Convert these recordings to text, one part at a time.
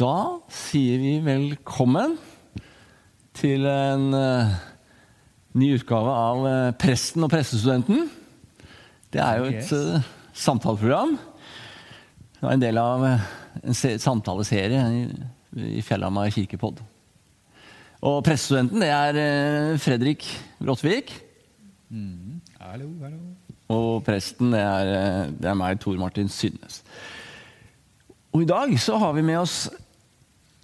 Da sier vi velkommen til en uh, ny utgave av uh, Presten og prestestudenten. Det er jo et eh, samtaleprogram. Det var en del av en samtaleserie i, i Fjellhamar kirkepodd. Og prestestudenten det er Fredrik Bråtvik. Hallo, hallo. Og presten det er, det er meg, Tor Martin Synnes. Og i dag så har vi med oss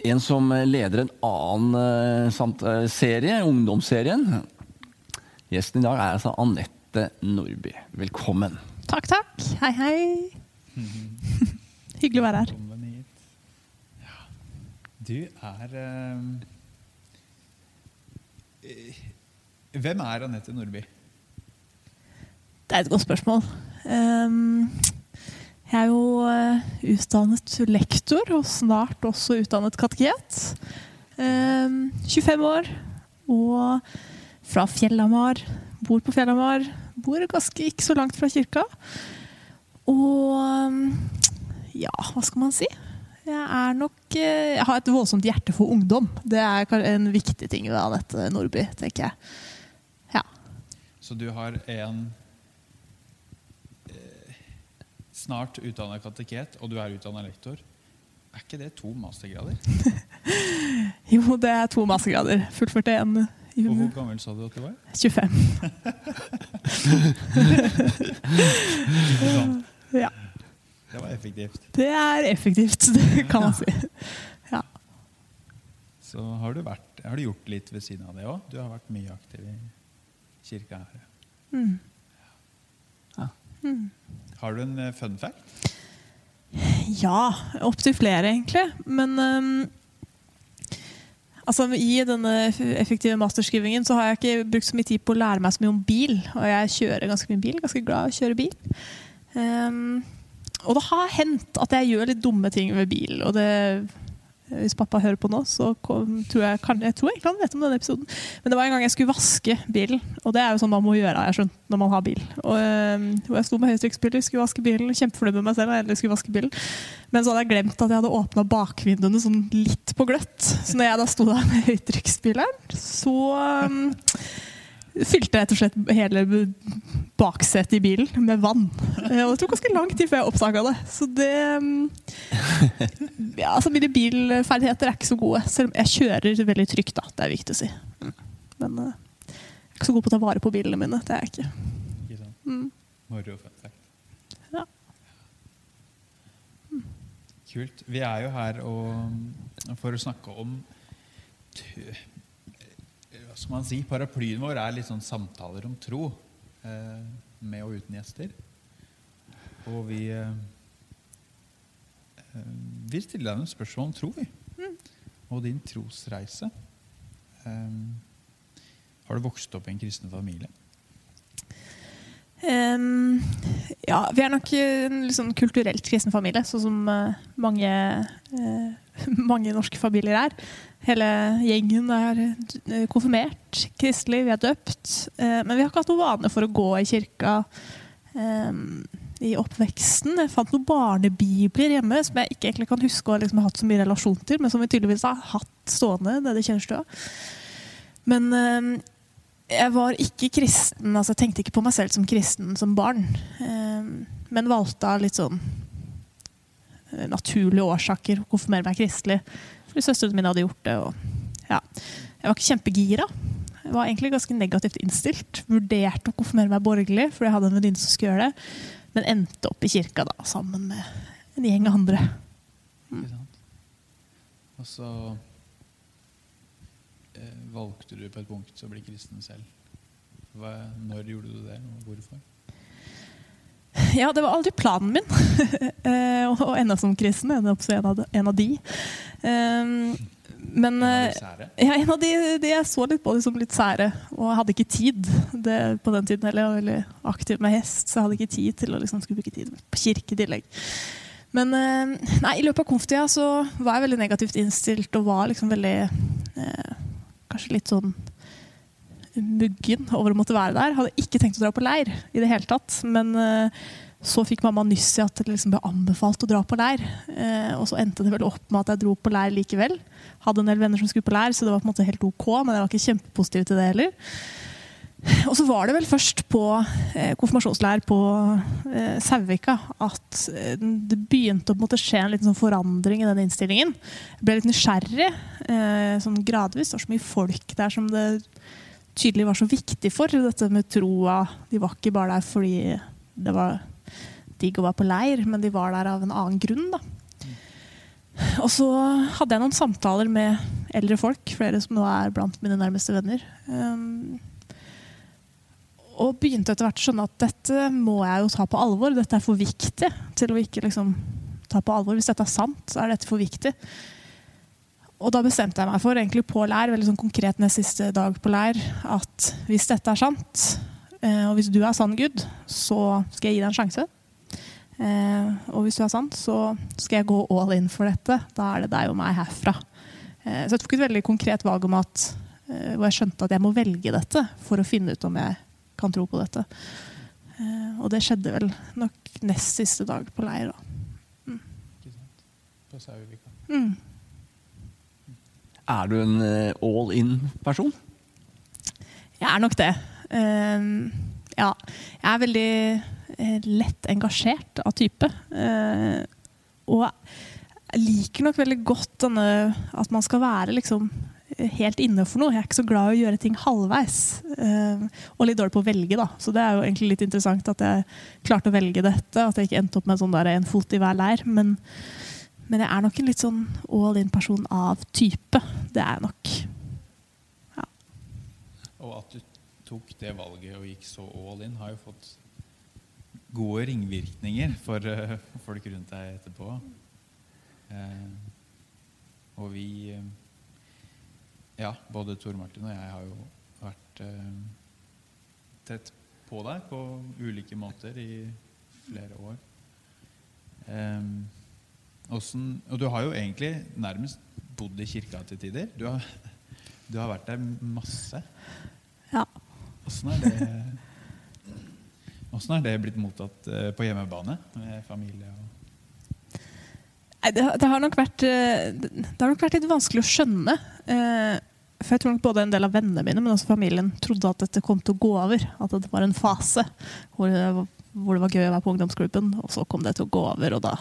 en som leder en annen eh, samt, eh, serie, ungdomsserien. Gjesten i dag er altså Anette Nordby. Velkommen. Takk, takk. Hei, hei. Hyggelig å være her. Ja. Du er eh, Hvem er Anette Nordby? Det er et godt spørsmål. Ehm, jeg er jo eh, utdannet lektor, og snart også utdannet kateket. Ehm, 25 år, og fra Fjellhamar. Bor på Fjellhamar. Bor ganske ikke så langt fra kirka. Og ehm, ja, hva skal man si? Jeg er nok eh, Jeg har et voldsomt hjerte for ungdom. Det er en viktig ting ved Anette Nordby, tenker jeg. Ja. Så du har en snart utdanna kateket, og du er utdanna lektor. Er ikke det to mastergrader? Jo, det er to mastergrader. I Og hvor gammel sa du at du var? 25. Ja. Det var effektivt. Det er effektivt, det kan man si. Ja. Så har du, vært, har du gjort litt ved siden av det òg? Du har vært mye aktiv i kirka her. Mm. Har du en eh, fun fact? Ja, opptil flere, egentlig. Men um, altså, i denne effektive masterskrivingen så har jeg ikke brukt så mye tid på å lære meg så mye om bil. Og jeg kjører ganske mye bil. Ganske glad i å kjøre bil. Um, og det har hendt at jeg gjør litt dumme ting med bil. Og det, hvis pappa hører på nå, så kom, tror jeg, kan, jeg tror egentlig han vet om denne episoden. Men det var en gang jeg skulle vaske bilen, og det er jo sånn man må gjøre jeg skjønt, når man har bil. Og, hvor jeg sto med høytrykksspyler, skulle vaske bilen, kjempefornøyd med meg selv. jeg skulle vaske bilen. Men så hadde jeg glemt at jeg hadde åpna bakvinduene sånn litt på gløtt. Så når jeg da sto der med høytrykksspyleren, så øhm, fylte rett og slett hele baksetet i bilen med vann. Eh, Og det tok ganske lang tid før jeg oppdaga det. Så det øhm, ja, altså Mine bilferdigheter er ikke så gode. Selv om jeg kjører veldig trygt, da. Det er viktig å si. Men uh, jeg er ikke så god på å ta vare på bilene mine. Det er jeg ikke. Ikke sant? Mm. Moro fun fact. Ja. Kult. Vi er jo her og, for å snakke om t- Hva skal man si? Paraplyen vår er litt sånn samtaler om tro. Eh, med og uten gjester. Og vi eh, eh, stille stiller deg noen spørsmål om tro, vi. Og din trosreise. Um, har du vokst opp i en kristen familie? Um, ja, vi er nok en sånn kulturelt kristen familie, sånn som uh, mange, uh, mange norske familier er. Hele gjengen er konfirmert, kristelig, vi er døpt. Uh, men vi har ikke hatt noen vane for å gå i kirka ehm, i oppveksten. Jeg fant noen barnebibler hjemme som jeg ikke egentlig kan huske å ha liksom hatt så mye relasjon til, men som vi tydeligvis har hatt stående nede i kjellerstua. Men eh, jeg var ikke kristen, altså jeg tenkte ikke på meg selv som kristen som barn. Eh, men valgte av litt sånn eh, naturlige årsaker å konfirmere meg kristelig. Fordi søstrene mine hadde gjort det. Og, ja. Jeg var ikke kjempegira. Jeg var egentlig ganske negativt innstilt. Vurderte å konfirmere meg borgerlig, fordi jeg hadde en venninne som skulle gjøre det. Men endte opp i kirka da, sammen med en gjeng andre. Ikke sant? Og så eh, valgte du på et punkt å bli kristen selv. Hva, når gjorde du det, og hvorfor? Ja, det var aldri planen min eh, å ende som kristen. Ende opp som en av de. En av de. Eh, men eh, de ja, en av de, de jeg så litt på det som litt sære, og jeg hadde ikke tid det, på den tiden heller. Jeg var veldig aktiv med hest, så jeg hadde ikke tid til å liksom, skulle bruke tid på kirke i tillegg. Men eh, nei, i løpet av konftida så var jeg veldig negativt innstilt og var liksom veldig eh, Kanskje litt sånn muggen over å måtte være der. Hadde ikke tenkt å dra på leir i det hele tatt. Men eh, så fikk mamma nyss i at det liksom ble anbefalt å dra på leir. Eh, og så endte det vel opp med at jeg dro på leir likevel. Hadde en del venner som skulle på lær, så det var på en måte helt ok, men jeg var ikke kjempepositiv til det heller. Og så var det vel først på eh, konfirmasjonsleir på eh, Sauvika at eh, det begynte å måte, skje en liten sånn forandring i den innstillingen. Jeg ble litt nysgjerrig eh, sånn gradvis. Det var så mye folk der som det tydelig var så viktig for. Dette med troa. De var ikke bare der fordi det var digg å være på leir, men de var der av en annen grunn. da. Og så hadde jeg noen samtaler med eldre folk, flere som nå er blant mine nærmeste venner. Um, og begynte etter hvert å skjønne at dette må jeg jo ta på alvor. Dette er for viktig til å ikke liksom ta på alvor. Hvis dette er sant, så er dette for viktig. Og da bestemte jeg meg for, egentlig på leir, veldig sånn konkret nest siste dag på leir, at hvis dette er sant, eh, og hvis du er sann Gud, så skal jeg gi deg en sjanse. Eh, og hvis du er sant, så skal jeg gå all in for dette. Da er det deg og meg herfra. Eh, så jeg tok et veldig konkret valg om at hvor jeg skjønte at jeg må velge dette for å finne ut om jeg kan tro på dette. Eh, og det skjedde vel nok nest siste dag på leir. Mm. Mm. Er du en eh, all in-person? Jeg er nok det. Uh, ja. Jeg er veldig lett engasjert av type. Uh, og jeg liker nok veldig godt denne at man skal være liksom helt inne for noe. Jeg er ikke så glad i å gjøre ting halvveis. Og litt dårlig på å velge, da. Så det er jo egentlig litt interessant at jeg klarte å velge dette. At jeg ikke endte opp med sånn der en fot i hver leir. Men, men, jeg er nok en litt sånn all in-person av type. Det er jeg nok. Ja. Og at du tok det valget og gikk så all in, har jo fått gode ringvirkninger for uh, folk rundt deg etterpå. Uh, og vi ja, både Tor Martin og jeg har jo vært eh, tett på deg på ulike måter i flere år. Eh, hvordan, og du har jo egentlig nærmest bodd i kirka til tider. Du har, du har vært der masse. Ja. Åssen er det Åssen er det blitt mottatt eh, på hjemmebane med familie? og det, det, har vært, eh, det, har nok vært, litt vanskelig å skjønne. Eh, for jeg tror nok både en del av vennene mine men også familien trodde at dette kom til å gå over. At det var en fase hvor det var, hvor det var gøy å være på ungdomsklubben. Og så kom det til å gå over, og da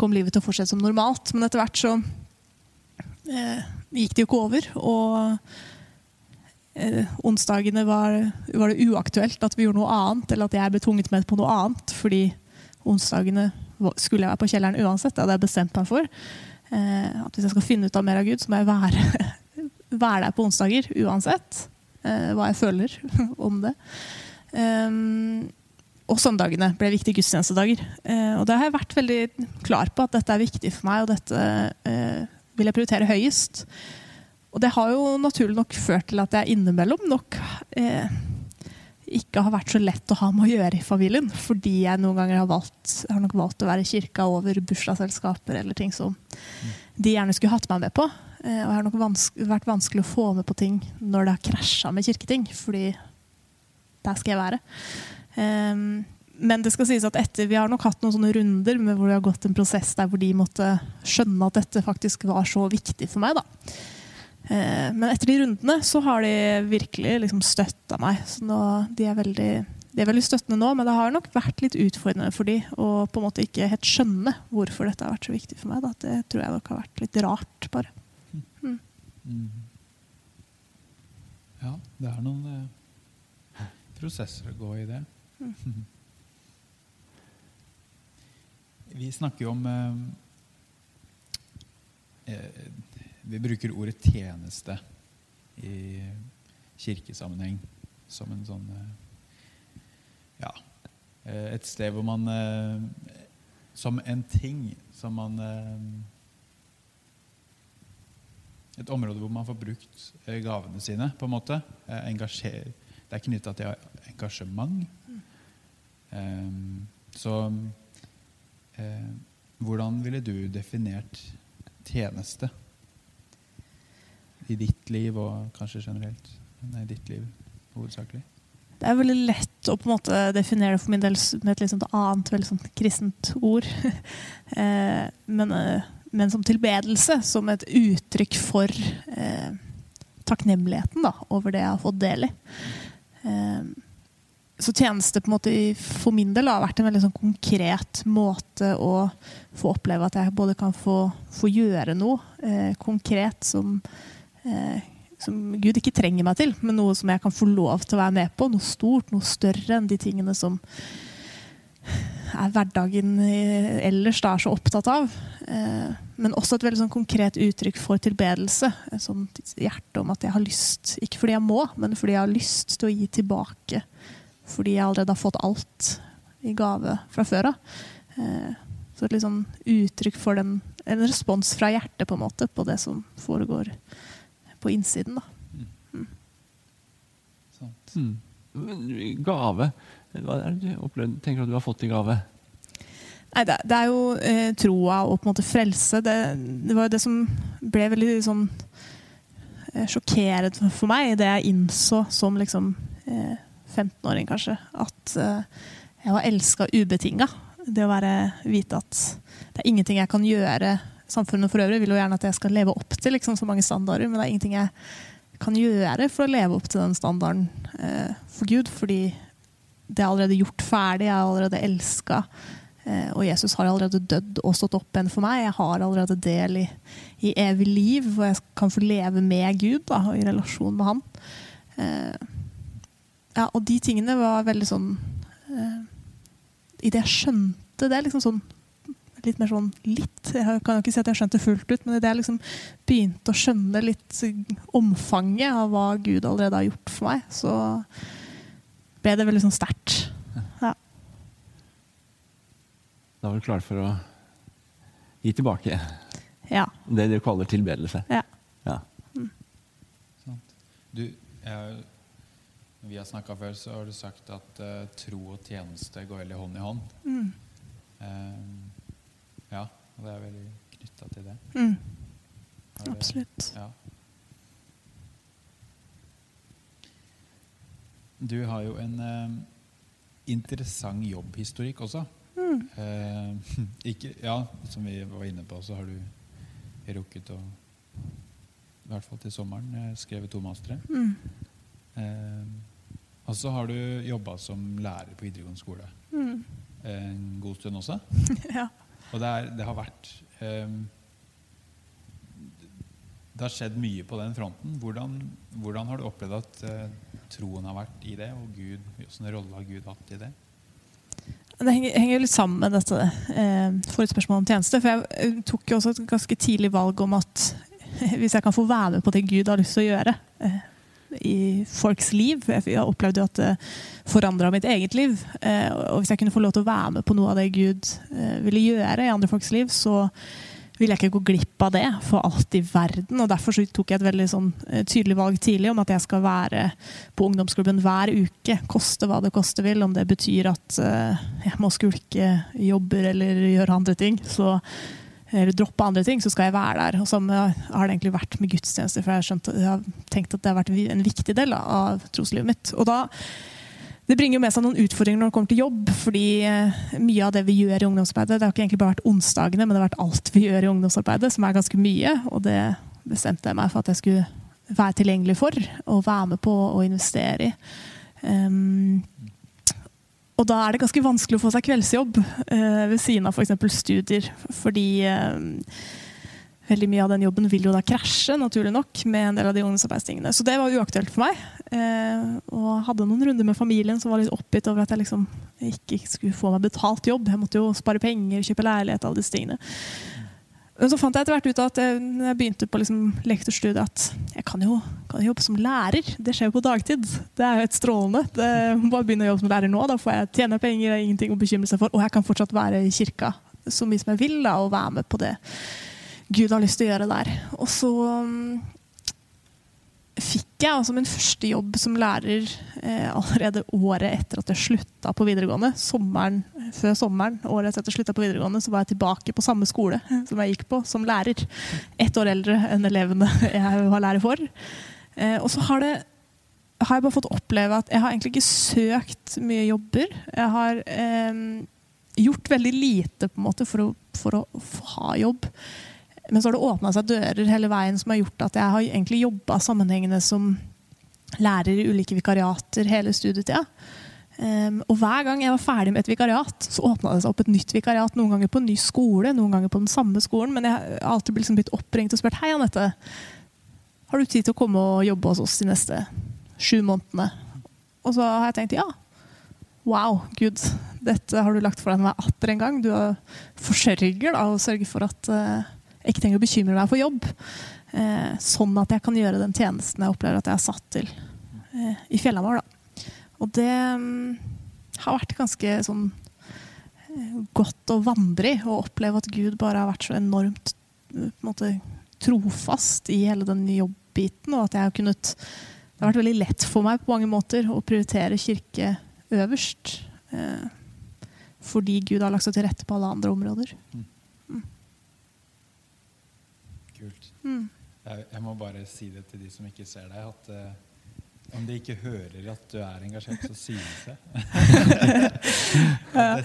kom livet til å fortsette som normalt. Men etter hvert så eh, gikk det jo ikke over. Og eh, onsdagene var, var, det uaktuelt at vi gjorde noe annet, eller at jeg ble tvunget med på noe annet. Fordi onsdagene skulle jeg være på kjelleren uansett. Det hadde jeg bestemt meg for. Eh, at hvis jeg skal finne ut av mer av Gud, så må jeg være være der på onsdager uansett Eh, hva jeg føler om det. Um, og søndagene ble viktige gudstjenestedager. Uh, og det har jeg vært veldig klar på at dette er viktig for meg, og dette uh, vil jeg prioritere høyest. Og det har jo naturlig nok ført til at jeg innimellom nok ikke har vært så lett å ha med å gjøre i familien. Fordi jeg noen ganger har valgt, har nok valgt å være i kirka over bursdagsselskaper eller ting som de gjerne skulle hatt meg med på. Eh, og det har nok vanske, vært vanskelig å få med på ting når det har krasja med kirketing, fordi der skal jeg være. Um, men det skal sies at etter, vi har nok hatt noen sånne runder hvor vi har gått en prosess der hvor de måtte skjønne at dette faktisk var så viktig for meg. da. Uh, men etter de rundene så har de virkelig liksom støtta meg. Så nå, de, er veldig, de er veldig støttende nå, men det har nok vært litt utfordrende for de å på en måte ikke helt skjønne hvorfor dette har vært så viktig for meg. Da. Det tror jeg nok har vært litt rart, bare. Mm. Mm. Ja, det er noen eh, prosesser å gå i det. Mm. Vi snakker jo om eh, eh, Vi bruker ordet 'tjeneste' i kirkesammenheng som en sånn eh, Ja, eh, et sted hvor man eh, Som en ting som man et område hvor man får brukt gavene sine. på en måte. Engasjer. Det er knytta til engasjement. Så hvordan ville du definert tjeneste i ditt liv, og kanskje generelt? Nei, ditt liv hovedsakelig. det er veldig lett å på en måte definere det for min del med et liksom annet veldig sånn kristent ord. Eh, men, eh, men, som tilbedelse, som et uttrykk for eh, takknemligheten da, over det jeg har fått del i. Eh, så tjeneste på en måte for min del har vært en veldig sånn konkret måte å få oppleve at jeg både kan få, få gjøre noe eh, konkret som som Gud ikke trenger meg til, men noe som jeg kan få lov til å være med på. Noe stort, noe større enn de tingene som er hverdagen ellers da er så opptatt av. Eh, men også et veldig sånn konkret uttrykk for tilbedelse. Et sånt hjerte om at jeg har lyst, ikke fordi jeg må, men fordi jeg har lyst til å gi tilbake. Fordi jeg allerede har fått alt i gave fra før av. Eh, så et litt sånn uttrykk for den, en respons fra hjertet på en måte på det som foregår på innsiden. Da. Mm. Mm. Gave. Hva er det du opplevd, tenker at du har fått i gave? Nei, det, det er jo eh, troa og på en måte frelse. Det, det var jo det som ble veldig sånn eh, sjokkerende for meg, det jeg innså som liksom eh, 15-åring, kanskje. At eh, jeg var elska ubetinga. Det å være, vite at det er ingenting jeg kan gjøre Samfunnet for øvrig vil jo gjerne at jeg skal leve opp til liksom, så mange standarder, men det er ingenting jeg kan gjøre for å leve opp til den standarden eh, for Gud. Fordi det er allerede gjort ferdig, jeg er allerede elska. Eh, og Jesus har allerede dødd og stått opp igjen for meg. Jeg har allerede del i, i evig liv, og jeg kan få leve med Gud da, og i relasjon med Han. Eh, ja, og de tingene var veldig sånn eh, I det jeg skjønte det, liksom sånn litt mer sånn litt. Jeg kan jo ikke si at jeg skjønte fullt ut, men idet jeg liksom begynte å skjønne litt omfanget av hva Gud allerede har gjort for meg, så ble det veldig sånn sterkt. Ja. Da var du klar for å gi tilbake ja. det du kaller tilbedelse? Ja. ja. Mm. Du, jeg, vi har snakka før, så har du sagt at uh, tro og tjeneste går veldig hånd i hånd. Mm. Um, ja, og det er veldig knytta til det. Mm. Absolutt. Ja. Du har jo en eh, interessant jobbhistorikk også. Mm. Eh, ikke, ja, som vi var inne på, så har du rukket å I hvert fall til sommeren eh, skrevet to mastere. Mm. Eh, og så har du jobba som lærer på videregående skole mm. en god stund også. ja. Og det, er, det har vært um, Det har skjedd mye på den fronten. Hvordan, hvordan har du opplevd at uh, troen har vært i det, og Gud, hvilken rolle har Gud hatt i det? Det henger, litt sammen med dette eh, et spørsmål om tjeneste. For jeg eh, tok jo også et ganske tidlig valg om at hvis jeg kan få være med på det Gud har lyst til å gjøre eh, i folks liv Jeg opplevde jo at det forandra mitt eget liv. Eh, og hvis jeg kunne få lov til å være med på noe av det Gud eh, ville gjøre i andre folks liv, så ville jeg ikke gå glipp av det for alt i verden. og Derfor tok jeg et veldig sånn, eh, tydelig valg tidlig om at jeg skal være på ungdomsklubben hver uke. Koste hva det koste vil. Om det betyr at jeg må skulke jobber eller gjøre andre ting. så eller droppe andre ting, så skal jeg være der. Og sånn har det egentlig vært med gudstjenester, for jeg, skjønt, jeg har tenkt at det har vært en viktig del av troslivet mitt. Og da det bringer jo med seg noen utfordringer når det kommer til jobb. fordi eh, mye av det vi gjør i ungdomsarbeidet, det har ikke egentlig bare vært onsdagene, men det har vært alt vi gjør i ungdomsarbeidet, som er ganske mye. Og det bestemte jeg meg for at jeg skulle være tilgjengelig for, og være med på å investere i. Um, og da er det ganske vanskelig å få seg kveldsjobb eh, ved siden av f.eks. For studier. Fordi eh, veldig mye av den jobben vil jo da krasje, naturlig nok, med en del av de ungdomsarbeidstingene. Så det var uaktuelt for meg. Eh, og hadde noen runder med familien som var litt oppgitt over at jeg liksom ikke skulle få meg betalt jobb. Jeg måtte jo spare penger, kjøpe leilighet, alle disse tingene. Men så fant jeg etter hvert ut at jeg, jeg begynte på liksom lektorstudiet, at jeg kan jo, kan jobbe som lærer. Det skjer jo på dagtid. Det er jo helt strålende. Det, bare begynne å jobbe som lærer nå, da får jeg tjene penger, det er ingenting å bekymre seg for. Og jeg kan fortsatt være i kirka så mye som jeg vil da, og være med på det Gud har lyst til å gjøre der. Og så um, fikk jeg altså min første jobb som lærer eh, allerede året etter at jeg slutta på videregående. Sommeren, før sommeren, året etter at jeg slutta på videregående, så var jeg tilbake på samme skole som jeg gikk på, som lærer. Ett år eldre enn elevene jeg var lærer for. Eh, og så har har jeg bare fått oppleve at jeg har egentlig ikke søkt mye jobber. Jeg har eh, gjort veldig lite på en måte for å, for å ha jobb. Men så har det åpna seg dører hele veien som har gjort at jeg har egentlig jobba sammenhengende som lærer i ulike vikariater hele studietida. Um, og hver gang jeg var ferdig med et vikariat, så åpna det seg opp et nytt vikariat. Noen ganger på en ny skole, noen ganger på den samme skolen. Men jeg har alltid liksom blitt oppringt og spurt hei, Anette. Har du tid til å komme og jobbe hos oss de neste sju månedene? Og så har jeg tenkt ja. Wow, Gud. Dette har du lagt for deg meg atter en gang. Du er forsørger da, og sørger for at uh, jeg ikke trenger å bekymre meg for jobb. Eh, sånn at jeg kan gjøre den tjenesten jeg opplever at jeg er satt til eh, i Fjellhamar. Og det um, har vært ganske sånn uh, godt å vandre i og oppleve at Gud bare har vært så enormt måte, trofast i hele den jobbbiten, og at jeg har kunnet Det har vært veldig lett for meg på mange måter å prioritere kirke øverst. Eh, fordi Gud har lagt seg til rette på alle andre områder. Mm. Kult. Mm. Jeg, jeg, må bare si det til de som ikke ser deg, at uh, om de ikke hører at du er engasjert, så synes jeg. ja.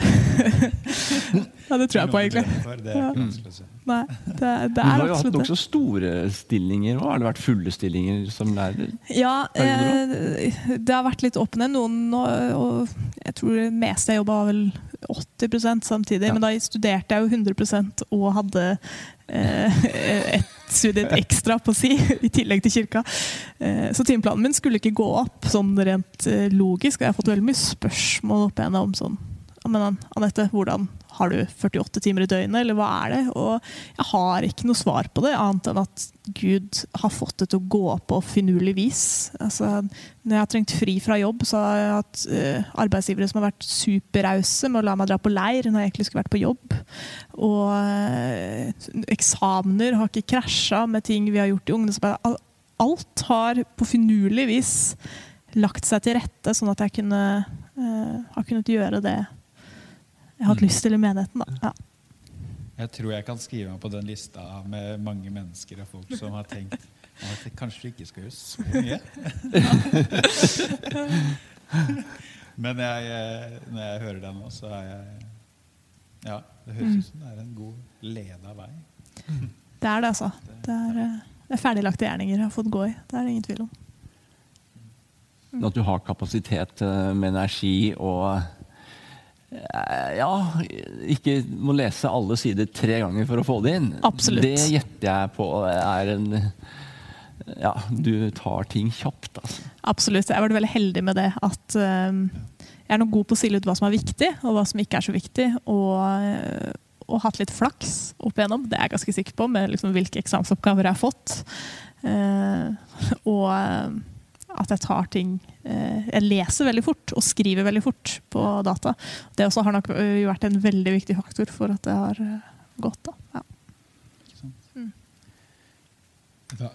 ja, det tror jeg på, egentlig. Det er ikke vanskelig å si. Nei, det, det du er har jo hatt nokså store stillinger òg. Har det vært fulle stillinger som lærer? Ja, eh, det har vært litt opp ned. Noen og, og jeg tror det meste jeg jobba, var vel 80% samtidig. Ja. Men da studerte jeg jo 100% og hadde eh, et studie ekstra på si, i tillegg til kirka. Eh, så timeplanen min skulle ikke gå opp sånn rent eh, logisk. Og jeg har fått veldig mye spørsmål opp igjennom om sånn «Ja, Men Anette, hvordan har du 48 timer i døgnet, eller hva er det? Og jeg har ikke noe svar på det, annet enn at Gud har fått det til å gå på finurlig vis. Altså, når jeg har trengt fri fra jobb, så har jeg hatt uh, arbeidsgivere som har vært superrause med å la meg dra på leir når jeg egentlig skulle vært på jobb. Og uh, eksamener har ikke krasja med ting vi har gjort i ungdomsarbeidet. Alt har på finurlig vis lagt seg til rette, sånn at jeg kunne, uh, har kunnet gjøre det jeg har hatt lyst til i menigheten. Da. Ja. Jeg tror jeg kan skrive meg på den lista med mange mennesker og folk som har tenkt at kanskje ikke skal gjøre så mye. Men jeg, eh, når jeg hører deg nå, så er jeg Ja, det høres ut som det er en god leda vei. Det er det, altså. Det er, eh, det er ferdiglagte gjerninger jeg har fått gå i. Det er det ingen tvil om. At du har kapasitet eh, med energi og ja, ikke må lese alle sider tre ganger for å få det inn. Absolutt. Det gjetter jeg på er en Ja, du tar ting kjapt, altså. Absolutt. Jeg vært veldig heldig med det. At um, jeg er nok god på å stille ut hva som er viktig, og hva som ikke er så viktig. Og, uh, og hatt litt flaks opp igjennom. Det er jeg ganske sikker på, med liksom hvilke eksamensoppgaver jeg har fått. Og at jeg tar ting Jeg leser veldig fort og skriver veldig fort på data. Det også har nok vært en veldig viktig faktor for at det har gått. Da. Ja. Ikke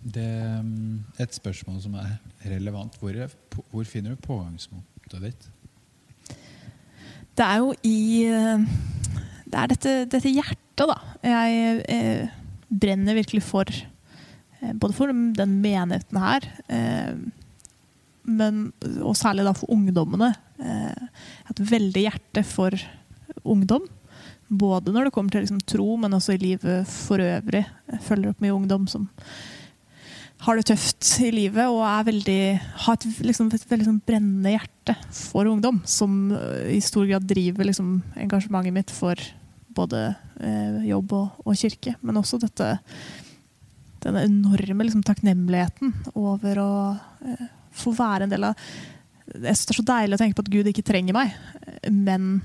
det, mm, et spørsmål som er relevant. Hvor, er, hvor finner du pågangsmotet ditt? Det er jo i Det er dette, dette hjertet, da. Jeg eh, brenner virkelig for. Eh, både for den menigheten her, eh, men, og særlig da for ungdommene. Eh, et veldig hjerte for ungdom. Både når det kommer til liksom, tro, men også i livet for øvrig. Jeg følger opp mye ungdom som har det tøft i livet og veldig, har et, liksom, et veldig sånn brennende hjerte for ungdom. Som i stor grad driver liksom, engasjementet mitt for både eh, jobb og, og, kirke. Men også dette, denne enorme liksom, takknemligheten over å eh, få være en del av Jeg synes Det er så deilig å tenke på at Gud ikke trenger meg, men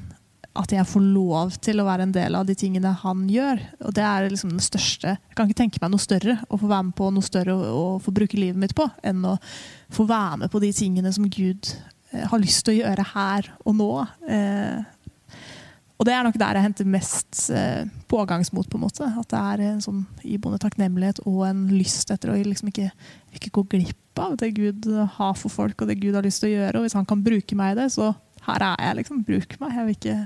at jeg får lov til å være en del av de tingene han gjør. Og det er liksom den største Jeg kan ikke tenke meg noe større å få være med på noe større og få bruke livet mitt på, enn å få være med på de tingene som Gud eh, har lyst til å gjøre her og nå. Eh, og det er nok der jeg henter mest eh, pågangsmot, på en måte. At det er en sånn iboende takknemlighet og en lyst etter å liksom ikke, ikke gå glipp av det Gud har for folk, og det Gud har lyst til å gjøre. Og hvis han kan bruke meg i det, så her er jeg, liksom. Bruk meg. Jeg vil ikke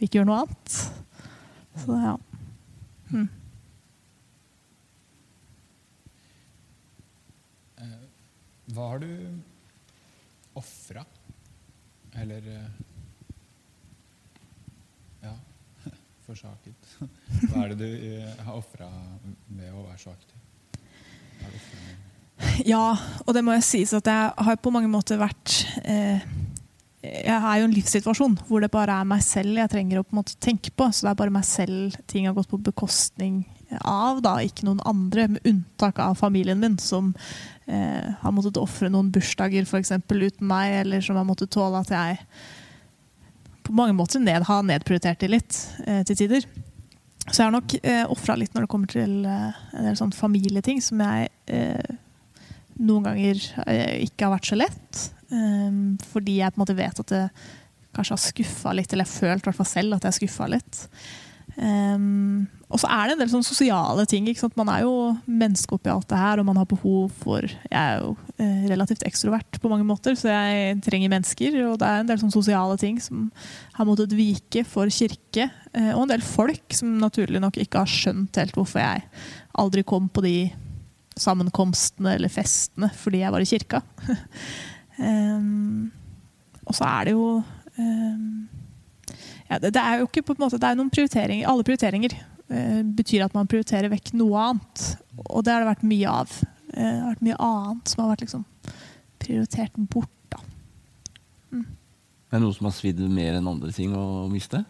ikke gjøre noe annet. Så ja. Hmm. Hva har du ofra? Eller eh, Ja, forsaket. Hva er det du eh, har ofra ved å være så aktiv? Med? Ja, og det må jeg sies at jeg har på mange måter vært eh, Jeg er jo en livssituasjon hvor det bare er meg selv jeg trenger å på tenke på. Så det er bare meg selv ting har gått på bekostning av, da, ikke noen andre, med unntak av familien min, som eh, har måttet ofre noen bursdager for eksempel, uten meg, eller som har måttet tåle at jeg på mange måter ned, ha nedprioritert det litt eh, til tider. Så jeg har nok eh, ofra litt når det kommer til eh, en del sånn familieting som jeg eh, noen ganger eh, ikke har vært så lett. eh, fordi jeg på en måte vet at det kanskje har skuffa litt, eller jeg følt hvert selv at jeg har skuffa litt. Um, og så er det en del sånn sosiale ting. Man er jo menneske oppi alt det her, og man har behov for Jeg er jo eh, relativt ekstrovert på mange måter, så jeg trenger mennesker. Og det er en del sånn sosiale ting som har måttet vike for kirke. Eh, og en del folk som naturlig nok ikke har skjønt helt hvorfor jeg aldri kom på de sammenkomstene eller festene fordi jeg var i kirka. um, og så er det jo um, ja, det, det, er jo ikke på en måte, det er noen prioriteringer. Alle prioriteringer eh, betyr at man prioriterer vekk noe annet. Og det har det vært mye av. Eh, det har vært mye annet som har vært liksom, prioritert bort. Da. Mm. Er det noe som har svidd mer enn andre ting å miste?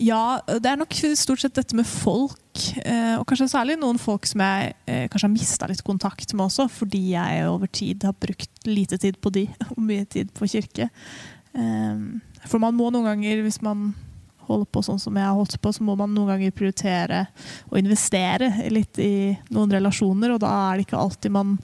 Ja, det er nok stort sett dette med folk. Eh, og kanskje særlig noen folk som jeg eh, kanskje har mista litt kontakt med også, fordi jeg over tid har brukt lite tid på de og mye tid på kirke. For man må noen ganger, hvis man holder på sånn som jeg har holdt på, så må man noen ganger prioritere å investere litt i noen relasjoner, og da er det ikke alltid man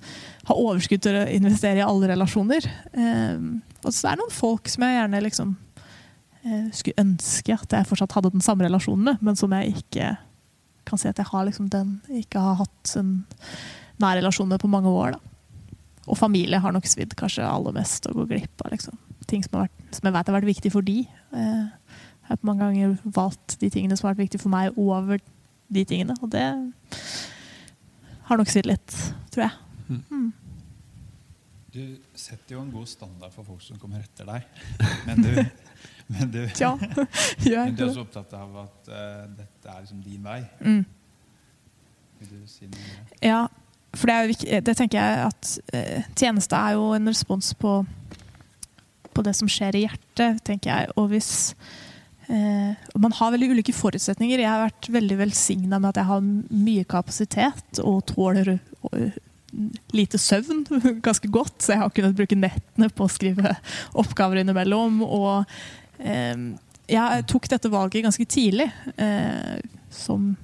har overskudd til å investere i alle relasjoner. Um, og så er det noen folk som jeg gjerne liksom uh, skulle ønske at jeg fortsatt hadde den samme relasjonen med, men som jeg ikke kan si at jeg har liksom den, ikke har hatt en nær relasjon med på mange år. Da. Og familie har nok svidd kanskje aller mest å gå glipp av. liksom ting som, vært, som, jeg vet har vært viktig for de. Eh, jeg har mange ganger valgt de tingene som har vært viktige for meg, over de tingene. Og det har nok svidd litt, tror jeg. Mm. mm. Du setter jo en god standard for folk som kommer etter deg. Men du, men du, ja, men du er også opptatt av at uh, dette er liksom din vei. Mm. Vil du si noe? Ja, for det, er, jo, det tenker jeg at uh, tjeneste er jo en respons på på det som skjer i hjertet, tenker jeg. Og hvis eh, Man har veldig ulike forutsetninger. Jeg har vært veldig velsigna med at jeg har mye kapasitet og tåler og, lite søvn ganske godt, så jeg har kunnet bruke nettene på å skrive oppgaver innimellom. Og eh, jeg tok dette valget ganske tidlig eh, som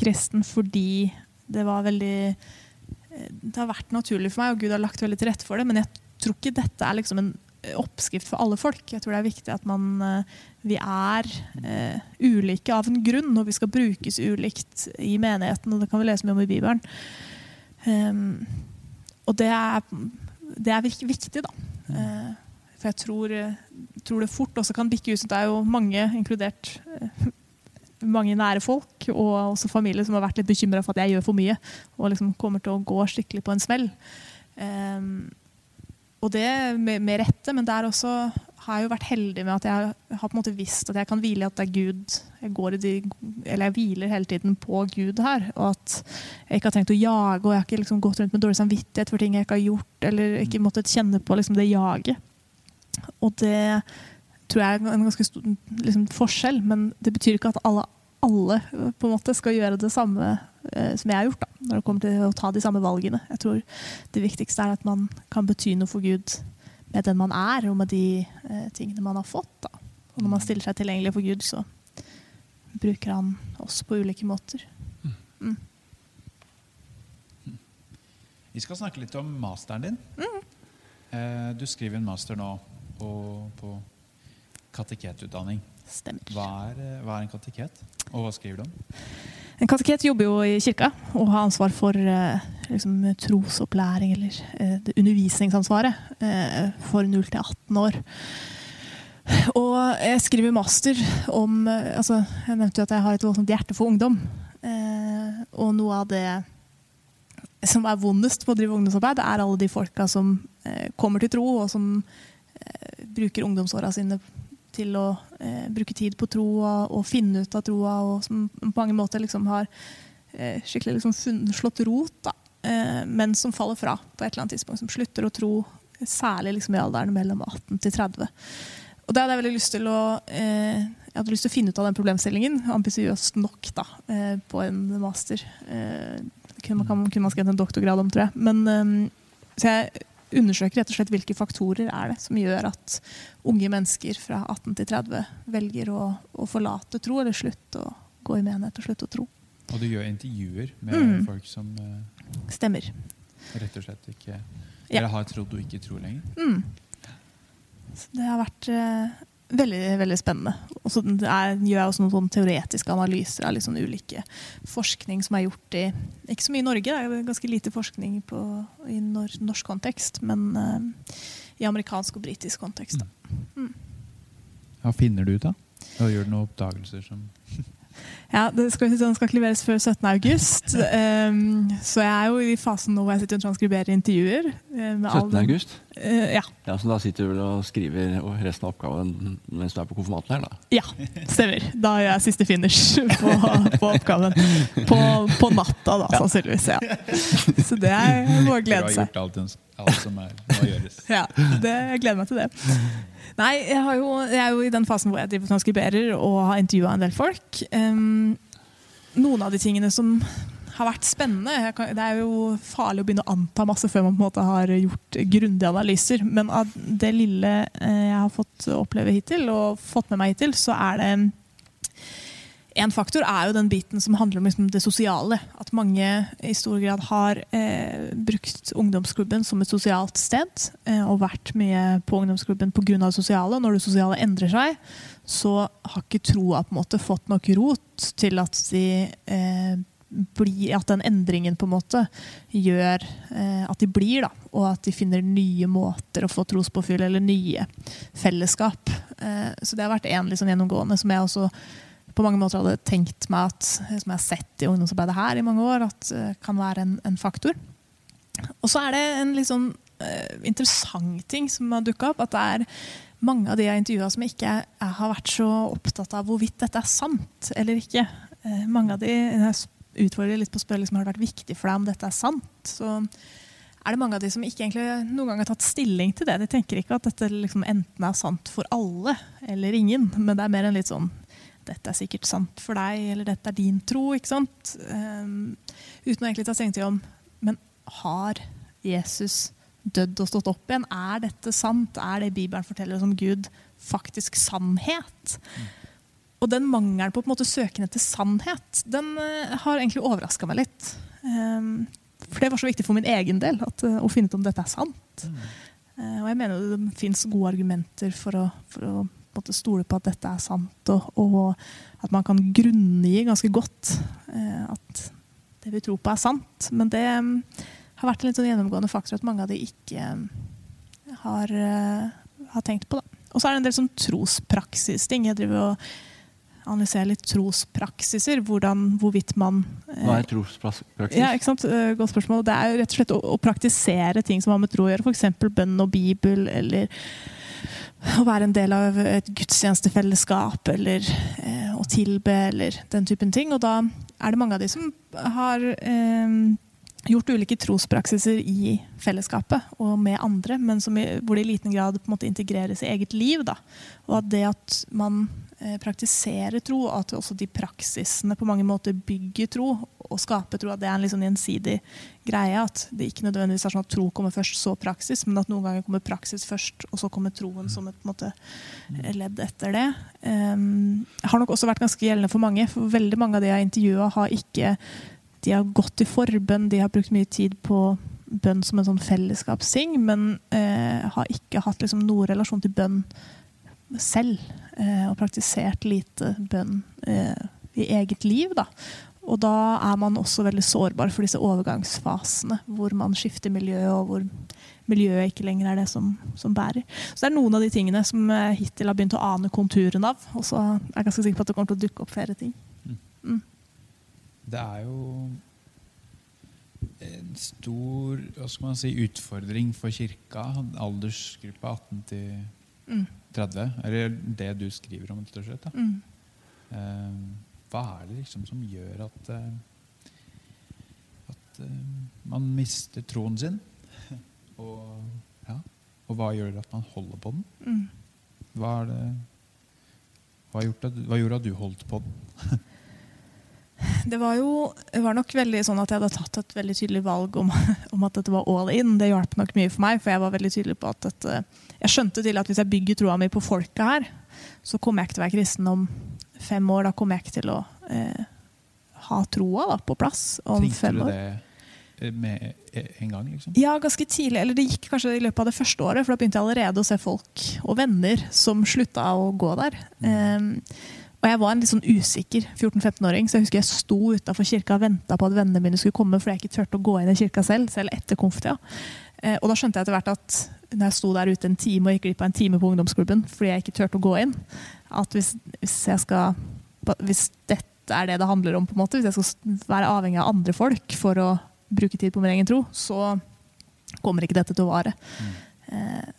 kristen fordi det var veldig eh, Det har vært naturlig for meg, og Gud har lagt veldig til rette for det, men jeg tror ikke dette er liksom en oppskrift for alle folk. Jeg tror det er viktig at man, eh, vi er uh, ulike av en grunn, og vi skal brukes ulikt i menigheten. og Det kan vi lese mye om i Bibelen. Um, og det er, det er viktig, da. Uh, for jeg tror, tror, det fort også kan bikke ut. Det er jo mange, inkludert uh, mange nære folk, og også familie, som har vært litt bekymra for at jeg gjør for mye. Og liksom kommer til å gå skikkelig på en smell. Um, og det med, med, rette, men der også har jeg jo vært heldig med at jeg har på en måte visst at jeg kan hvile i at det er Gud. Jeg, går i de, eller jeg hviler hele tiden på Gud her. Og at jeg ikke har trengt å jage, og jeg har ikke liksom gått rundt med dårlig samvittighet for ting jeg ikke har gjort, eller ikke måttet kjenne på liksom det jaget. Og det tror jeg er en ganske stor liksom, forskjell, men det betyr ikke at alle, alle på en måte skal gjøre det samme som jeg har gjort, da, når det kommer til å ta de samme valgene. Jeg tror det viktigste er at man kan bety noe for Gud med den man er, og med de eh, tingene man har fått. Da. Og når man stiller seg tilgjengelig for Gud, så bruker han oss på ulike måter. Mm. Vi skal snakke litt om masteren din. Mm. Eh, du skriver en master nå på, på kateketutdanning. Stemmer. Hva er, eh, hva er en kateket, og hva skriver du om? En kateket jobber jo i kirka og har ansvar for eh, liksom, trosopplæring, eller eh, undervisningsansvaret, eh, for 0 til 18 år. Og jeg skriver master om altså, Jeg nevnte jo at jeg har et voldsomt hjerte for ungdom. og noe av det som er vondest på å drive ungdomsarbeid, er alle de folka som kommer til tro, og som bruker ungdomsåra sine til å eh, bruke tid på troa og finne ut av troa, og som på mange måter liksom har eh, skikkelig liksom funnet, slått rot, da, eh, men som faller fra på et eller annet tidspunkt. Som slutter å tro, særlig liksom i alderen mellom 18 til 30. Og det hadde jeg veldig lyst til å eh, jeg hadde lyst til å finne ut av den problemstillingen ambisiøst nok da, eh, på en master. Det kunne man, man skrevet en doktorgrad om, tror jeg. Men, eh, så jeg undersøker rett og slett hvilke faktorer er det som gjør at unge mennesker fra 18 til 30 velger å, å forlate tro, eller slutte å gå i menighet og slutte å tro. Og du gjør intervjuer med Mm. folk som uh, Stemmer. rett og slett ikke Ja. Eller har trodd og ikke tror lenger. Mm. Så det har vært eh, veldig, veldig spennende. Og så gjør jeg også noen teoretiske analyser av sånn ulike forskning som er gjort i Ikke så mye i Norge, det er ganske lite forskning på, i nor norsk kontekst, men uh, i amerikansk og britisk kontekst. Da. Hva finner du ut av? Og gjør du noen oppdagelser som Ja, det skal, den skal ikke leveres før 17. august. Um, så jeg er jo i fasen nå hvor jeg sitter og transkriberer intervjuer. eh, med 17. august? Eh, ja. Ja, så da sitter du vel og skriver resten av oppgaven mens du er på konfirmantleir, da? Ja, stemmer. Da gjør jeg siste finish på, på oppgaven. På, på natta, da, sannsynligvis. Ja. Så det er må Du glede har seg. Alt, som er, må gjøres. Ja, det, jeg gleder meg til det. Nei, jeg, jo, jeg er jo i den fasen hvor jeg driver transkriberer og har intervjua en del folk. Um, noen av de tingene som har vært spennende kan, Det er jo farlig å begynne å anta masse før man på en måte har gjort grundige analyser. Men av det lille eh, jeg har fått oppleve hittil, og fått med meg hittil, så er det en faktor er jo den biten som handler om liksom det sosiale. At mange i stor grad har eh, brukt ungdomsklubben som et sosialt sted. Eh, og vært mye på ungdomsklubben pga. det sosiale. Når det sosiale endrer seg, så har ikke troa på en måte fått nok rot til at de eh, blir, at den endringen på en måte gjør eh, at de blir, da, og at de finner nye måter å få trospåfyll eller nye fellesskap. Eh, så det har vært en liksom gjennomgående som jeg også på mange måter hadde tenkt meg at, som jeg har sett i ungdomsarbeidet her i mange år, at eh, kan være en, en faktor. Og så er det en litt sånn uh, interessant ting som har dukka opp. At det er mange av de jeg har intervjua som ikke har vært så opptatt av hvorvidt dette er sant eller ikke. Uh, mange av de, Jeg utfordrer litt på å spørre liksom, har det vært viktig for deg om dette er sant. Så er det mange av de som ikke egentlig noen gang har tatt stilling til det. De tenker ikke at dette liksom enten er sant for alle eller ingen, men det er mer en litt sånn dette er sikkert sant for deg, eller dette er din tro. ikke sant? Um, uten å egentlig ta stilling til om Men har Jesus dødd og stått opp igjen? Er dette sant? Er det Bibelen forteller oss om Gud, faktisk sannhet? Og den mangelen på, på en måte, søken etter sannhet, den uh, har egentlig overraska meg litt. Um, for det var så viktig for min egen del at, uh, å finne ut om dette er sant. Eh, og jeg mener det fins gode argumenter for å, for å måte stole på at dette er sant, og, og at man kan grunngi ganske godt eh, at det vi tror på, er sant. Men det mm, har vært en litt sånn gjennomgående faktor at mange av de ikke mm, har, uh, har tenkt på. Da. Og så er det en del sånn trospraksisting. Jeg driver og analyserer litt trospraksiser. Hvordan, hvorvidt man eh, Hva er trospraksis? ja, ikke sant? Eh, Godt spørsmål. Det er jo rett og slett å, å praktisere ting som har med tro å gjøre. F.eks. bønn og bibel, eller å være en del av et gudstjenestefellesskap, eller eh, å tilbe, eller den typen ting. Og da er det mange av de som har eh, gjort ulike trospraksiser i fellesskapet og med andre, men som i, hvor det i liten grad på en måte integreres i eget liv. Da. Og at det at man eh, praktiserer tro, og at også de praksisene på mange måter bygger tro og skaper tro, at det er en sånn gjensidig greie. At det ikke nødvendigvis er sånn at tro kommer først, så praksis, men at noen ganger kommer praksis først, og så kommer troen som et måte, ledd etter det. Um, har nok også vært ganske gjeldende for mange, for veldig mange av de jeg har intervjua, har ikke de har gått i forbønn, de har brukt mye tid på bønn som en sånn fellesskapsting, men eh, har ikke hatt liksom, noen relasjon til bønn selv. Eh, og praktisert lite bønn eh, i eget liv. Da. Og da er man også veldig sårbar for disse overgangsfasene, hvor man skifter miljø, og hvor miljøet ikke lenger er det som, som bærer. Så det er noen av de tingene som hittil har begynt å ane konturen av. Og så er jeg ganske sikker på at det kommer til å dukke opp flere ting. Det er jo en stor hva skal man si, utfordring for kirka, aldersgruppa 18 til Mm. 30, eller det du skriver om, rett og slett. Mm. Eh, hva er det liksom som gjør at eh, at eh, man mister troen sin? og, ja, og hva gjør at man holder på den? Mm. Hva, er det, hva gjorde at du holdt på den? Det var jo det var nok veldig sånn at jeg hadde tatt et veldig tydelig valg om, om at dette var all in. Det hjalp nok mye for meg, for jeg var veldig tydelig på at dette Jeg skjønte til at hvis jeg bygger troa mi på folket her, så kommer jeg ikke til å være kristen om fem år. Da kommer jeg ikke til å eh, ha troa da, på plass om Tenkte fem du år. det eh, med en gang, liksom? Ja, ganske tidlig. Eller det gikk kanskje i løpet av det første året, for da begynte jeg allerede å se folk og venner som slutta å gå der. Um, og jeg var en litt sånn usikker 14-15-åring, så jeg husker jeg sto utafor kirka og venta på at vennene mine skulle komme, fordi jeg ikke turte å gå inn i kirka selv, selv etter konftida. Eh, og da skjønte jeg etter hvert at når jeg sto der ute en time og gikk glipp av en time på ungdomsklubben fordi jeg ikke turte å gå inn, at hvis, hvis skal Hvis dette er det det handler om, på en måte, hvis jeg skal være avhengig av andre folk for å bruke tid på min egen tro, så kommer ikke dette til å vare. Eh,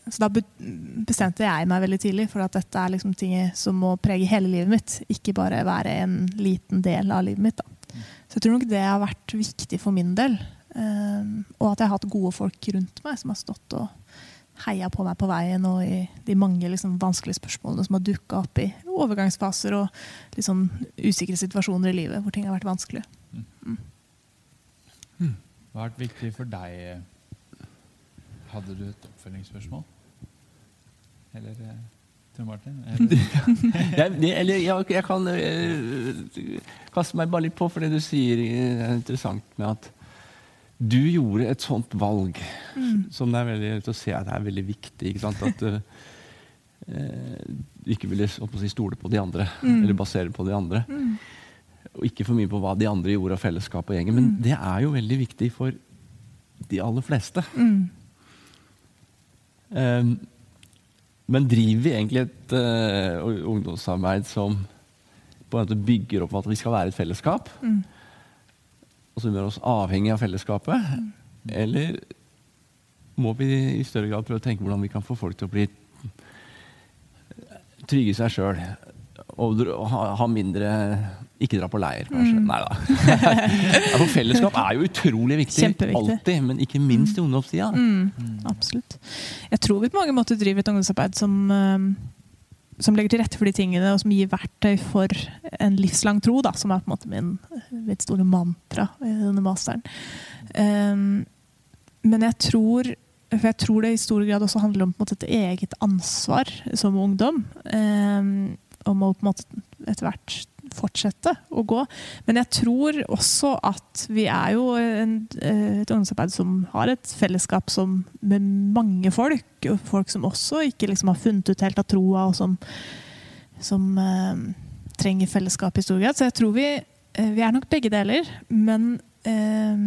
Så da bestemte jeg meg veldig tidlig for at dette er liksom ting som må prege hele livet mitt, ikke bare være en liten del av livet mitt. Da. Så jeg tror nok det har vært viktig for min del. Eh, Og at jeg har hatt gode folk rundt meg som har stått og heia på meg på veien og i de mange liksom, vanskelige spørsmålene som har dukka opp i overgangsfaser og sånn usikre situasjoner i livet hvor ting har vært vanskelig. Hva har vært viktig for deg? Hadde du et oppfølgingsspørsmål? Eller eh, Tor Martin? Eller, jeg, eller jeg, jeg kan eh, kaste meg bare litt på, for det du sier eh, er interessant med at du gjorde et sånt valg som det er veldig å se at det er veldig viktig. ikke sant? At du eh, ikke ville si, stole på de andre, eller basere på de andre. Og ikke for mye på hva de andre gjorde av fellesskap og gjengen. Men det er jo veldig viktig for de aller fleste. Eh, men driver vi egentlig et ungdomssamarbeid ungdomsarbeid som på en måte bygger opp at vi skal være et fellesskap? Og som gjør oss avhengig av fellesskapet? Eller må vi i større grad prøve å tenke hvordan vi kan få folk til å bli trygge i seg sjøl? Og ha, mindre Ikke dra på leir, kanskje. Nei da. ja, for fellesskap er jo utrolig viktig. Alltid, men ikke minst i ungdomstida. Absolutt. Jeg tror vi på mange måter driver et ungdomsarbeid som, eh, som legger til rette for de tingene, og som gir verktøy for en livslang tro, da, som er på en måte min, mitt store mantra i denne masteren. Um, men jeg tror for jeg tror det i stor grad også handler om måte, et eget ansvar som ungdom. Um, om å på en måte etter hvert fortsette å gå. Men jeg tror også at vi er jo en, et ungdomsarbeid som har et fellesskap som, med mange folk. Og folk som også ikke liksom har funnet ut helt av troa, og som, som eh, trenger fellesskap i stor grad. Så jeg tror vi, eh, vi er nok begge deler. Men eh,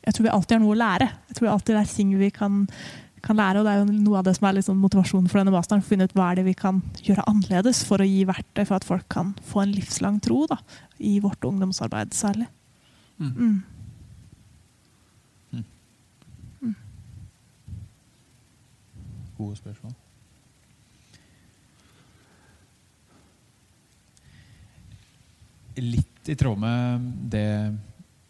jeg tror vi alltid har noe å lære. Jeg tror alltid det er ting vi kan, kan lære, og det er jo noe av det som er sånn motivasjonen for denne masteren. Å finne ut hva er det vi kan gjøre annerledes for å gi verktøy for at folk kan få en livslang tro da, i vårt ungdomsarbeid særlig. Mm. gode spørsmål. Litt i tråd med det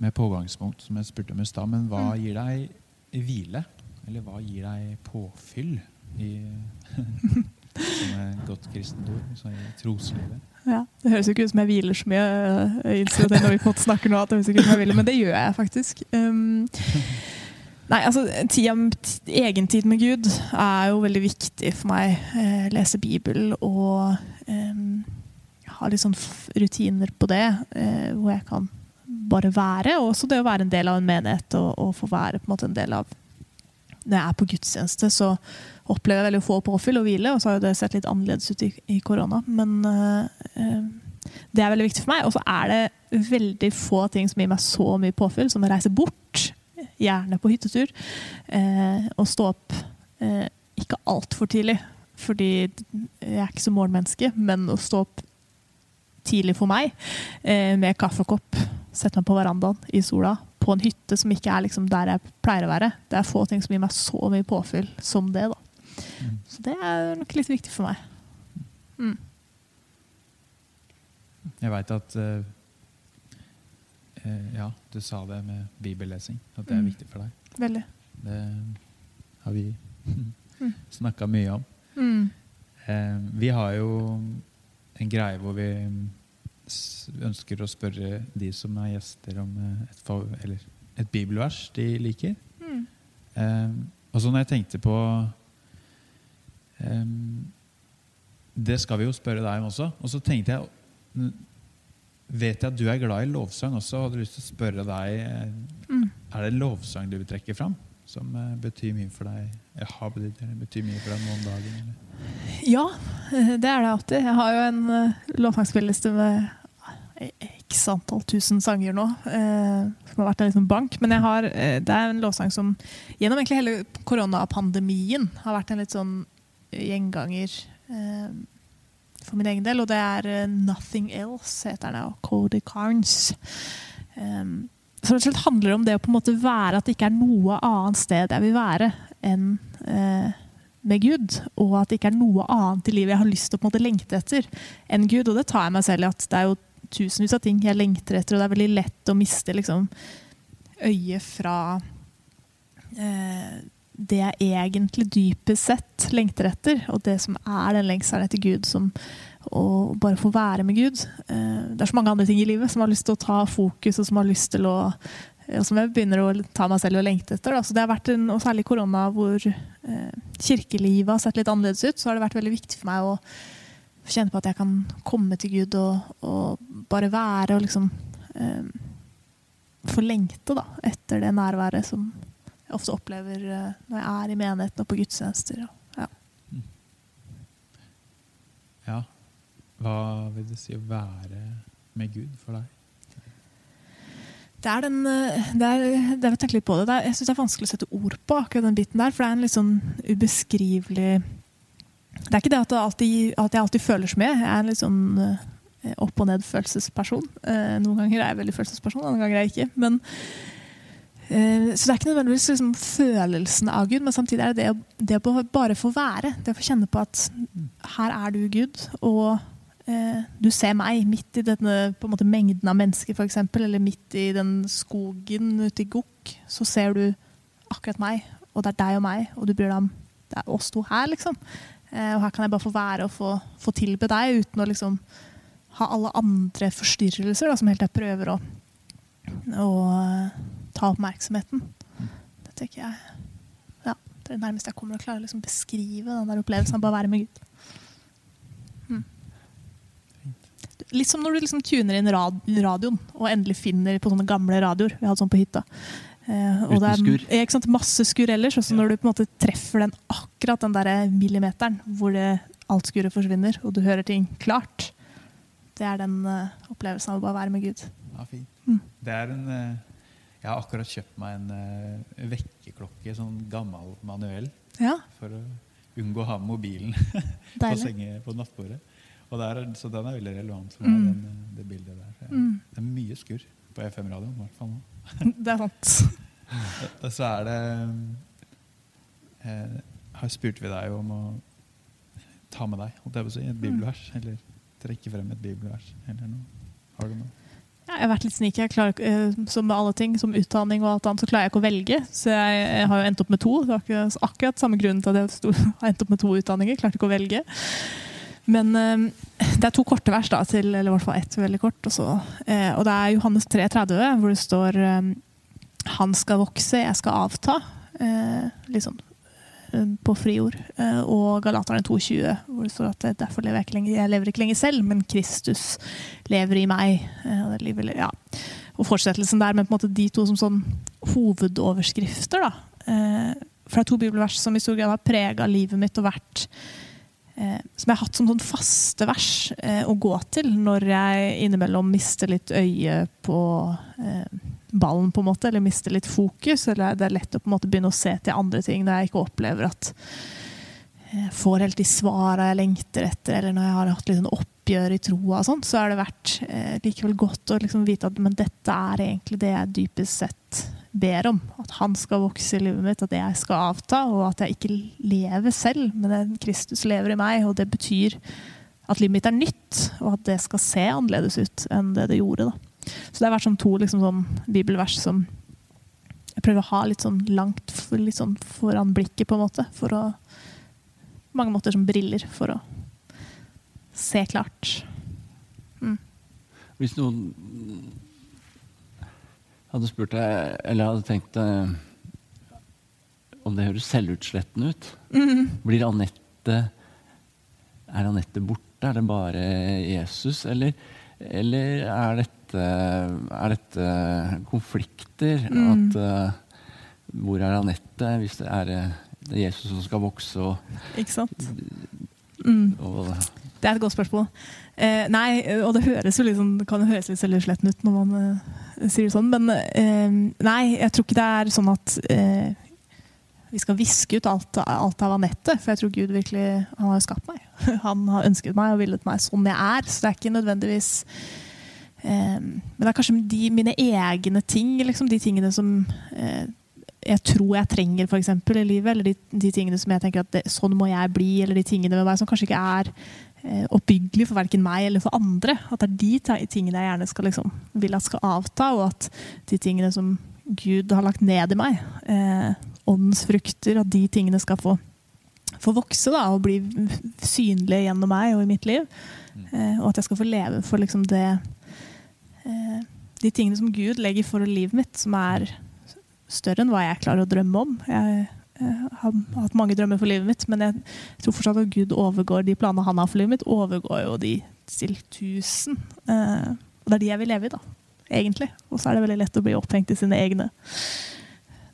med pågangspunkt som jeg spurte om i stad, men hva gir deg hvile? Eller hva gir deg påfyll i som et godt kristent ord, i troslivet? Ja, Det høres jo ikke ut som jeg hviler så mye. Det når vi på en måte snakker nå, at det høres ikke ut som jeg hviler, men det gjør jeg faktisk. Um, nei, altså, tida, Egentid med Gud er jo veldig viktig for meg. Eh, lese Bibel og um, ha litt sånn rutiner på det, eh, hvor jeg kan bare være. Og også det å være en del av en menighet og, og få være på en måte en del av Når jeg er på gudstjeneste, så opplever jeg veldig få påfyll og hvile, og så har det sett litt annerledes ut i, i korona. Men eh, det er veldig viktig for meg. Og så er det veldig få ting som gir meg så mye påfyll, som å reise bort, gjerne på hyttetur, uh, og stå opp uh, ikke altfor tidlig, fordi jeg er ikke så morgenmenneske, men å stå opp tidlig for meg, med kaffekopp, sette meg på verandaen i sola på en hytte som ikke er liksom der jeg pleier å være. Det er få ting som gir meg så mye påfyll som det. da. Mm. Så det er nok litt viktig for meg. Mm. Jeg veit at uh, uh, Ja, du sa det med bibellesing. At det er Mm. viktig for deg. Veldig. Det har vi Mm. snakka mye om. Mm. Uh, vi har jo en greie hvor vi ønsker å spørre de som er gjester, om eh, et, eller et bibelvers de liker. Mm. Um, og så når jeg tenkte på um, Det skal vi jo spørre deg om også. Og så tenkte jeg Vet jeg at du er glad i lovsang også, og hadde lyst til å spørre deg eh, Mm. Er det lovsang du vil trekke fram? Som eh, betyr mye for deg? jeg har betydd eller betyr mye for deg noen dager? Eller? Ja, det er det alltid. Jeg har jo en uh, lovsangspilleliste med x antall tusen sanger nå, eh, som har vært en liksom bank. Men jeg har, eh, det er en låtsang som gjennom hele koronapandemien har vært en litt sånn gjenganger eh, for min egen del. Og det er 'Nothing Else', heter den, av Cody Carnes. Um, så slett handler det om det å på en måte være at det ikke er noe annet sted jeg vil være enn med Gud, og at det ikke er noe annet i livet jeg har lyst til å på en måte lengte etter enn Gud. Og det tar jeg meg selv i at det er jo tusenvis av ting jeg lengter etter, og det er veldig lett å miste liksom, øyet fra eh, det jeg egentlig dypest sett lengter etter, og det som er den lengselen etter Gud, som å bare få være med Gud. Eh, det er så mange andre ting i livet som har lyst til å ta fokus, og som har lyst til å og som jeg begynner å ta meg selv og lengte etter. Da. Så det har vært en, og Særlig korona, hvor eh, kirkelivet har sett litt annerledes ut, så har det vært veldig viktig for meg å kjenne på at jeg kan komme til Gud og, og bare være og liksom eh, få lengte da, etter det nærværet som jeg ofte opplever eh, når jeg er i menigheten og på gudstjenester. Ja. Ja. Hva vil det si å være med Gud for deg? Det er den eh, det er, er, det er, jeg syns det er vanskelig å sette ord på akkurat den biten der, for det er en litt sånn ubeskrivelig Det er ikke det at, alltid, at jeg alltid føler så mye. Jeg er en litt sånn eh, opp og ned-følelsesperson. Eh, noen ganger er jeg veldig følelsesperson, andre ganger er jeg ikke. Men, eh, så det er ikke nødvendigvis liksom, følelsen av Gud, men samtidig er det det, å- bare få være. Det å få kjenne på at her er du Gud, og du ser meg midt i denne måte, mengden av mennesker, eksempel, eller midt i den skogen ute i Gokk, så ser du akkurat meg, og det er deg og meg, og du bryr deg om det er oss to her, liksom. Eh, og her kan jeg bare få være og få, få tilbe deg uten å liksom ha alle andre forstyrrelser da, som helt jeg prøver å, å eh, ta oppmerksomheten. Det tenker jeg ja, det er det nærmeste jeg kommer å klare å liksom beskrive den der opplevelsen av bare å være med Gud. Mm. Litt som når du liksom tuner inn rad radioen og endelig finner på sånne gamle radioer. Vi hadde sånn på hytta. Eh, og Uten det er, Ikke sant, masse skur ellers. Og så når du på en måte treffer den akkurat den der millimeteren hvor det, alt skuret forsvinner, og du hører ting klart, det er den eh, opplevelsen av å bare være med Gud. Ja, fint. Mm. Det er en eh, Jeg har akkurat kjøpt meg en uh, vekkerklokke, sånn gammel manuell, Ja, for å unngå å ha mobilen på, senge, på nattbordet. Og det er, så den er veldig relevant for meg, Mm. den, det bildet der. Mm. Det er mye skurr på FM-radioen, Det er sant. Og så er det eh, Her spurte vi deg om å ta med deg holdt jeg på å si, et bibelvers. Eller trekke frem et bibelvers. Eller noe. Har du noe? Ja, jeg har vært litt sneaky. Eh, som med alle ting, som utdanning og alt annet, så klarer jeg ikke å velge. Så jeg, jeg har jo endt opp med to. Det var akkurat samme grunn til at jeg har endt opp med to utdanninger. Klarte ikke å velge. Men eh, det er to korte vers, da, til, eller i hvert fall ett veldig kort. Og, så, eh, og det er Johannes 3,30, hvor det står eh, Han skal vokse, jeg skal avta. Litt sånn eh, på friord. Og Galaterne 2,20, hvor det står at derfor lever jeg ikke lenger, jeg lever ikke lenger selv, men Kristus lever i meg. Og, livet, ja. og fortsettelsen der med på en måte de to som sånn hovedoverskrifter. Da. For det er to bibelvers som i stor grad har prega livet mitt og vært som jeg har hatt som sånn faste vers eh, å gå til når jeg innimellom mister litt øye på eh, ballen, på en måte, eller mister litt fokus. Eller det er lett å på en måte begynne å se til andre ting når jeg ikke opplever at jeg får helt de svara jeg lengter etter, eller når jeg har hatt litt sånn oppgjør i troa, og sånn, så har det vært eh, likevel godt å liksom vite at men dette er egentlig det jeg dypest sett ber om. At han skal vokse i livet mitt, at jeg skal avta, og at jeg ikke lever selv, men Kristus lever i meg. Og det betyr at livet mitt er nytt, og at det skal se annerledes ut enn det det gjorde. Da. Så det har vært som to liksom, sånn, bibelvers som jeg prøver å ha litt sånn langt litt sånn foran blikket, på en måte. For å mange måter som briller, for å se klart. Mm. Hvis noen hadde spurt deg, eller hadde tenkt deg om det høres selvutslettende ut Mm. Blir Anette Er Anette borte? Er det bare Jesus? Eller, eller er, dette, er dette konflikter? Mm. At eh, Hvor er Anette hvis det er, eh, det er Jesus som skal vokse og, Ikke sant? Mm. og Det er et godt spørsmål. Eh, nei, og det høres jo liksom, kan høres litt selvutsletten ut når man eh, sier det sånn, men eh, nei, jeg tror ikke det er sånn at eh, vi skal viske ut alt, alt av Anette, for jeg tror Gud virkelig Han har jo skapt meg. Han har ønsket meg og villet meg sånn jeg er, så det er ikke nødvendigvis eh, Men det er kanskje de, mine egne ting, liksom, de tingene som eh, jeg tror jeg trenger for eksempel, i livet, eller de, de tingene som jeg tenker at det, sånn må jeg bli, eller de tingene med meg som kanskje ikke er eh, oppbyggelig for verken meg eller for andre. At det er de tingene jeg gjerne skal liksom, vil at skal avta, og at de tingene som Gud har lagt ned i meg, eh, åndens frukter, at de tingene skal få, få vokse da, og bli synlige gjennom meg og i mitt liv. Eh, og at jeg skal få leve for liksom det eh, De tingene som Gud legger for livet mitt, som er større enn hva jeg klarer å drømme om. Jeg eh, har hatt mange drømmer for livet mitt, men jeg tror fortsatt at Gud overgår de planene han har for livet mitt, overgår jo de til tusen. Eh, og det er de jeg vil leve i, da. Egentlig. Og så er det veldig lett å bli opphengt i sine egne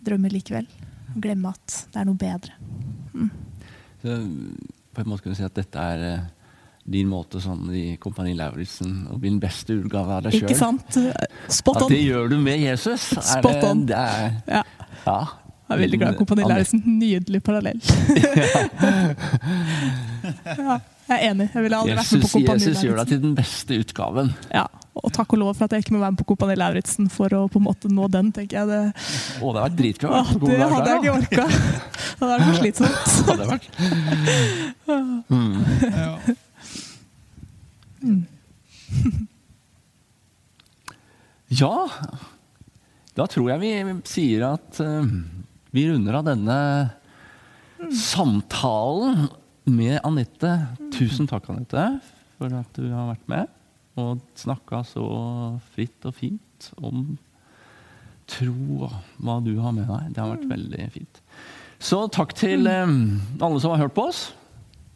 drømmer likevel. Glemme at det er noe bedre. Så på en måte kan du si at dette er eh, din måte sånn i Kompani Lauritzen å bli den beste utgave av deg sjøl. At det gjør du med Jesus. Er Spot det- on. Det er, Ja. ja. Jeg er veldig glad i Kompani Lauritzen. Nydelig parallell. ja, jeg er enig. Jeg ville aldri vært med på Kompani Lauritzen. Jesus gjør deg til den beste utgaven. Ja, og takk og lov for at jeg ikke må være med på Kompani Lauritzen for å på en måte nå den, tenker jeg. Det, Å, det har vært dritbra. Ja, det hadde jeg ikke orka. Det hadde vært for slitsomt. Det hadde vært. Mm. Ja. Ja, da tror jeg vi sier at eh, vi runder av denne samtalen med Anette. Tusen takk, Anette, for at du har vært med og snakka så fritt og fint om tro og hva du har med deg. Det har vært veldig fint. Så takk til eh, alle som har hørt på oss,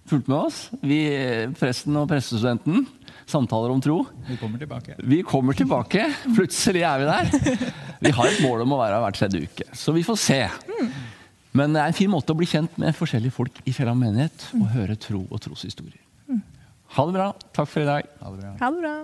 fulgt med oss. Vi, presten og prestestudenten, samtaler om tro. Vi kommer tilbake. Vi kommer tilbake. Plutselig er vi der. Vi har et mål om å være her hver tredje uke, så vi får se. Men det er en fin måte å bli kjent med forskjellige folk i Fjellhamn menighet og høre tro og troshistorier. Ha det bra. Takk for i dag. Ha det bra. Ha det bra.